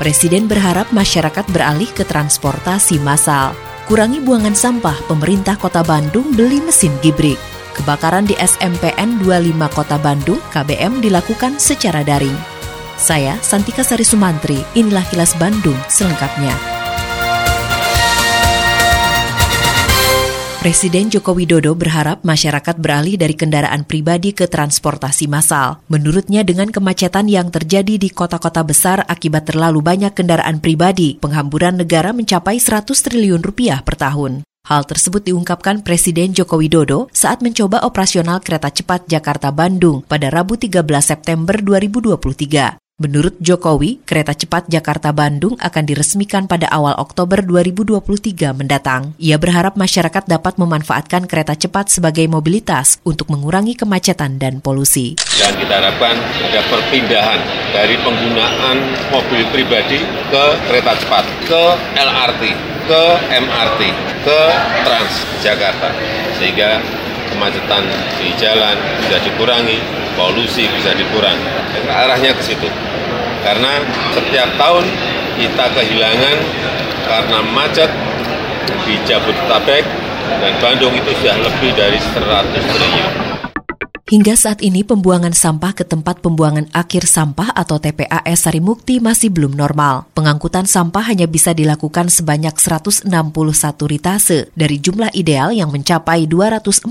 Presiden berharap masyarakat beralih ke transportasi massal. Kurangi buangan sampah, pemerintah Kota Bandung beli mesin gibrik. Kebakaran di SMPN 25 Kota Bandung, KBM dilakukan secara daring. Saya, Santika Sari Sumantri, inilah kilas Bandung selengkapnya. Presiden Joko Widodo berharap masyarakat beralih dari kendaraan pribadi ke transportasi massal. Menurutnya dengan kemacetan yang terjadi di kota-kota besar akibat terlalu banyak kendaraan pribadi, penghamburan negara mencapai 100 triliun rupiah per tahun. Hal tersebut diungkapkan Presiden Joko Widodo saat mencoba operasional kereta cepat Jakarta-Bandung pada Rabu 13 September 2023. Menurut Jokowi, kereta cepat Jakarta-Bandung akan diresmikan pada awal Oktober 2023 mendatang. Ia berharap masyarakat dapat memanfaatkan kereta cepat sebagai mobilitas untuk mengurangi kemacetan dan polusi. Dan kita harapkan ada perpindahan dari penggunaan mobil pribadi ke kereta cepat, ke LRT, ke MRT, ke Transjakarta. Sehingga kemacetan di jalan bisa dikurangi, polusi bisa dikurangi. Arahnya ke situ karena setiap tahun kita kehilangan karena macet di Jabodetabek dan Bandung itu sudah lebih dari 100 triliun. Hingga saat ini pembuangan sampah ke tempat pembuangan akhir sampah atau TPAS Sarimukti masih belum normal. Pengangkutan sampah hanya bisa dilakukan sebanyak 161 ritase dari jumlah ideal yang mencapai 241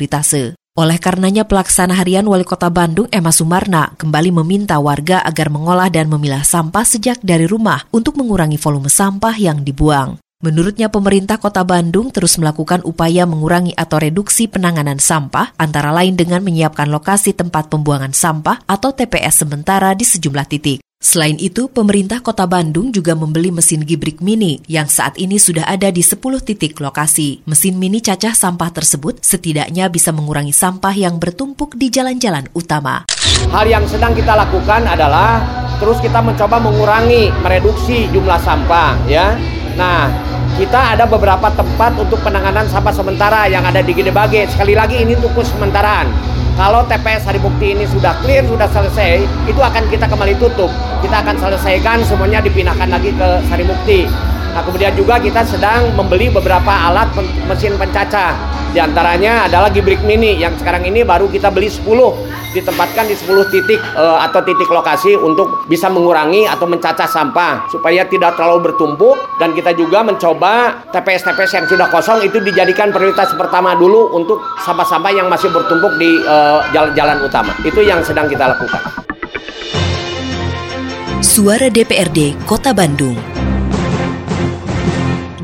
ritase. Oleh karenanya pelaksana harian Wali Kota Bandung Emma Sumarna kembali meminta warga agar mengolah dan memilah sampah sejak dari rumah untuk mengurangi volume sampah yang dibuang. Menurutnya pemerintah kota Bandung terus melakukan upaya mengurangi atau reduksi penanganan sampah, antara lain dengan menyiapkan lokasi tempat pembuangan sampah atau TPS sementara di sejumlah titik. Selain itu, pemerintah kota Bandung juga membeli mesin gibrik mini yang saat ini sudah ada di 10 titik lokasi. Mesin mini cacah sampah tersebut setidaknya bisa mengurangi sampah yang bertumpuk di jalan-jalan utama. Hal yang sedang kita lakukan adalah terus kita mencoba mengurangi, mereduksi jumlah sampah ya. Nah, kita ada beberapa tempat untuk penanganan sampah sementara yang ada di Gede Bage. Sekali lagi ini untuk sementaraan kalau TPS Hari Bukti ini sudah clear, sudah selesai, itu akan kita kembali tutup. Kita akan selesaikan semuanya dipindahkan lagi ke Sari Bukti. Nah, kemudian juga kita sedang membeli beberapa alat mesin pencacah. Di antaranya adalah Gibrik Mini yang sekarang ini baru kita beli 10 ditempatkan di 10 titik e, atau titik lokasi untuk bisa mengurangi atau mencacah sampah supaya tidak terlalu bertumpuk dan kita juga mencoba TPS-TPS yang sudah kosong itu dijadikan prioritas pertama dulu untuk sampah-sampah yang masih bertumpuk di eh, jalan-jalan utama. Itu yang sedang kita lakukan. Suara DPRD Kota Bandung.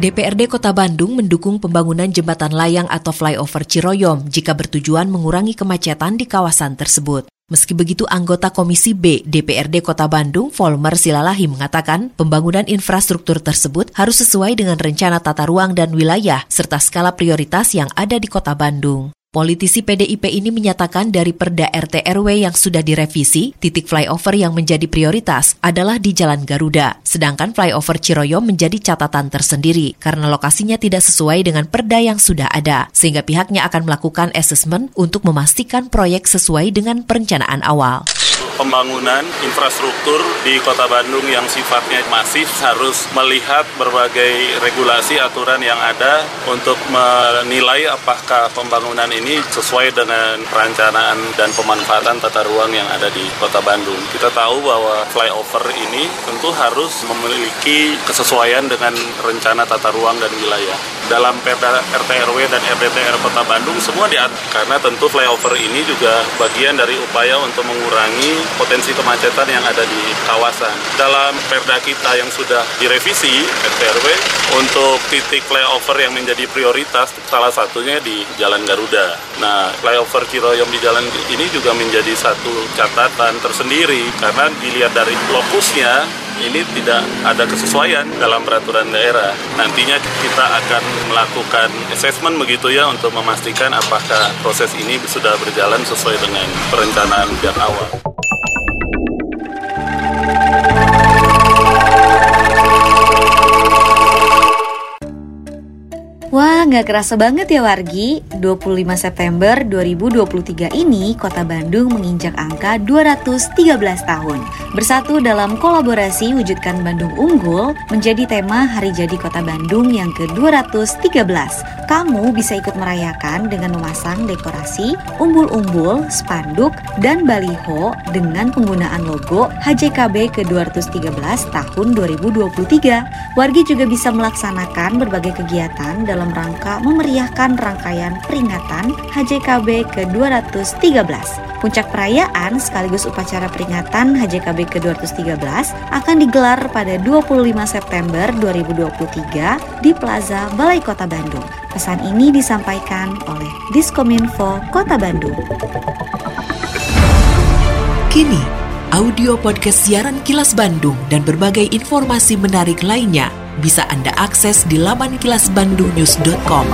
DPRD Kota Bandung mendukung pembangunan jembatan layang atau flyover Ciroyom jika bertujuan mengurangi kemacetan di kawasan tersebut. Meski begitu, anggota Komisi B DPRD Kota Bandung, Volmer Silalahi mengatakan pembangunan infrastruktur tersebut harus sesuai dengan rencana tata ruang dan wilayah serta skala prioritas yang ada di Kota Bandung. Politisi PDIP ini menyatakan dari perda RT RW yang sudah direvisi, titik flyover yang menjadi prioritas adalah di Jalan Garuda. Sedangkan flyover Ciroyom menjadi catatan tersendiri karena lokasinya tidak sesuai dengan perda yang sudah ada. Sehingga pihaknya akan melakukan asesmen untuk memastikan proyek sesuai dengan perencanaan awal pembangunan infrastruktur di Kota Bandung yang sifatnya masif harus melihat berbagai regulasi aturan yang ada untuk menilai apakah pembangunan ini sesuai dengan perencanaan dan pemanfaatan tata ruang yang ada di Kota Bandung. Kita tahu bahwa flyover ini tentu harus memiliki kesesuaian dengan rencana tata ruang dan wilayah. Dalam Perda RT RW dan RDTR Kota Bandung semua diatur karena tentu flyover ini juga bagian dari upaya untuk mengurangi potensi kemacetan yang ada di kawasan. Dalam perda kita yang sudah direvisi RTRW untuk titik flyover yang menjadi prioritas salah satunya di Jalan Garuda. Nah, flyover Ciroyom di jalan ini juga menjadi satu catatan tersendiri karena dilihat dari lokusnya ini tidak ada kesesuaian dalam peraturan daerah. Nantinya kita akan melakukan assessment begitu ya untuk memastikan apakah proses ini sudah berjalan sesuai dengan perencanaan pihak awal. Nggak kerasa banget ya Wargi. 25 September 2023 ini, Kota Bandung menginjak angka 213 tahun. Bersatu dalam kolaborasi Wujudkan Bandung Unggul menjadi tema Hari Jadi Kota Bandung yang ke-213. Kamu bisa ikut merayakan dengan memasang dekorasi, umbul-umbul, spanduk, dan baliho dengan penggunaan logo HJKB ke-213 tahun 2023. Wargi juga bisa melaksanakan berbagai kegiatan dalam dalam rangka memeriahkan rangkaian peringatan HJKB ke-213. Puncak perayaan sekaligus upacara peringatan HJKB ke-213 akan digelar pada 25 September 2023 di Plaza Balai Kota Bandung. Pesan ini disampaikan oleh Diskominfo Kota Bandung. Kini, audio podcast siaran Kilas Bandung dan berbagai informasi menarik lainnya bisa Anda akses di laman kilasbandungnews.com.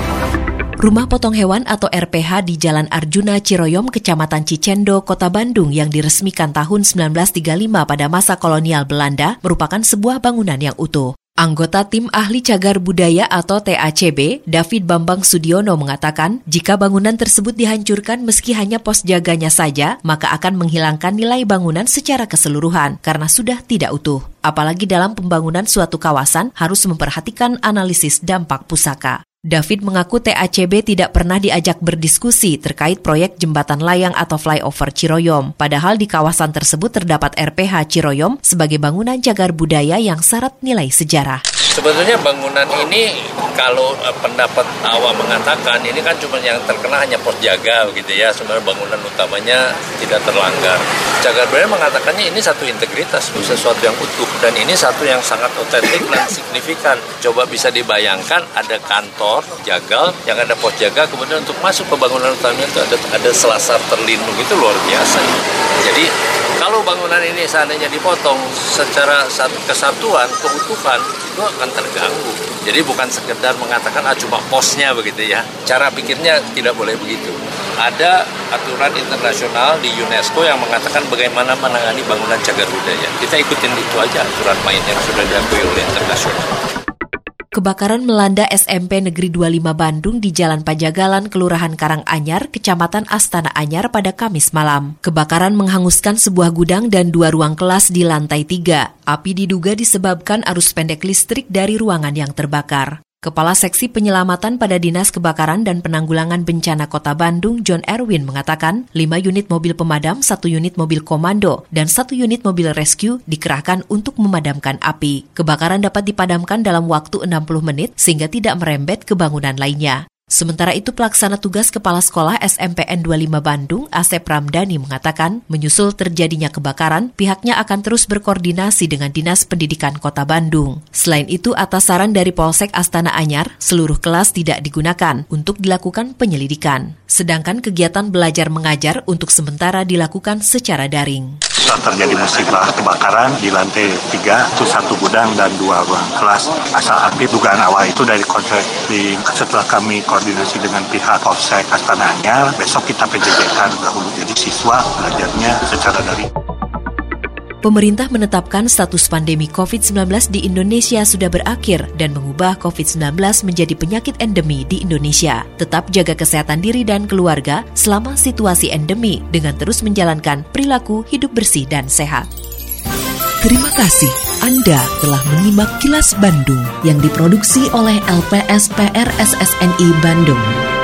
Rumah potong hewan atau RPH di Jalan Arjuna Ciroyom, Kecamatan Cicendo, Kota Bandung yang diresmikan tahun 1935 pada masa kolonial Belanda merupakan sebuah bangunan yang utuh. Anggota Tim Ahli Cagar Budaya atau TACB, David Bambang Sudiono mengatakan, jika bangunan tersebut dihancurkan meski hanya pos jaganya saja, maka akan menghilangkan nilai bangunan secara keseluruhan karena sudah tidak utuh. Apalagi dalam pembangunan suatu kawasan harus memperhatikan analisis dampak pusaka. David mengaku TACB tidak pernah diajak berdiskusi terkait proyek jembatan layang atau flyover Ciroyom. Padahal di kawasan tersebut terdapat RPH Ciroyom sebagai bangunan cagar budaya yang syarat nilai sejarah. Sebetulnya bangunan ini kalau uh, pendapat awam mengatakan ini kan cuma yang terkena hanya pos jaga begitu ya. Sebenarnya bangunan utamanya tidak terlanggar. Cagar budaya mengatakannya ini satu integritas, sesuatu yang utuh dan ini satu yang sangat otentik dan signifikan. Coba bisa dibayangkan ada kantor jagal yang ada pos jaga kemudian untuk masuk ke bangunan utamanya itu ada ada selasar terlindung itu luar biasa. Jadi kalau bangunan ini seandainya dipotong secara satu kesatuan, keutuhan, itu akan terganggu. Jadi bukan sekedar mengatakan ah cuma posnya begitu ya. Cara pikirnya tidak boleh begitu. Ada aturan internasional di UNESCO yang mengatakan bagaimana menangani bangunan cagar budaya. Kita ikutin itu aja aturan main yang sudah diakui oleh internasional. Kebakaran melanda SMP Negeri 25 Bandung di Jalan Pajagalan, Kelurahan Karanganyar, Kecamatan Astana Anyar pada Kamis malam. Kebakaran menghanguskan sebuah gudang dan dua ruang kelas di lantai tiga. Api diduga disebabkan arus pendek listrik dari ruangan yang terbakar. Kepala Seksi Penyelamatan pada Dinas Kebakaran dan Penanggulangan Bencana Kota Bandung, John Erwin, mengatakan lima unit mobil pemadam, satu unit mobil komando, dan satu unit mobil rescue dikerahkan untuk memadamkan api. Kebakaran dapat dipadamkan dalam waktu 60 menit sehingga tidak merembet ke bangunan lainnya. Sementara itu pelaksana tugas Kepala Sekolah SMPN 25 Bandung, Asep Ramdhani mengatakan, menyusul terjadinya kebakaran, pihaknya akan terus berkoordinasi dengan Dinas Pendidikan Kota Bandung. Selain itu, atas saran dari Polsek Astana Anyar, seluruh kelas tidak digunakan untuk dilakukan penyelidikan. Sedangkan kegiatan belajar mengajar untuk sementara dilakukan secara daring terjadi musibah kebakaran di lantai tiga itu satu gudang dan dua ruang kelas. Asal api dugaan awal itu dari konsleting setelah kami koordinasi dengan pihak Polsek Astana besok kita penjajakan dahulu. Jadi siswa belajarnya secara dari Pemerintah menetapkan status pandemi COVID-19 di Indonesia sudah berakhir dan mengubah COVID-19 menjadi penyakit endemi di Indonesia. Tetap jaga kesehatan diri dan keluarga selama situasi endemi dengan terus menjalankan perilaku hidup bersih dan sehat. Terima kasih Anda telah menyimak kilas Bandung yang diproduksi oleh LPSPR SSNI Bandung.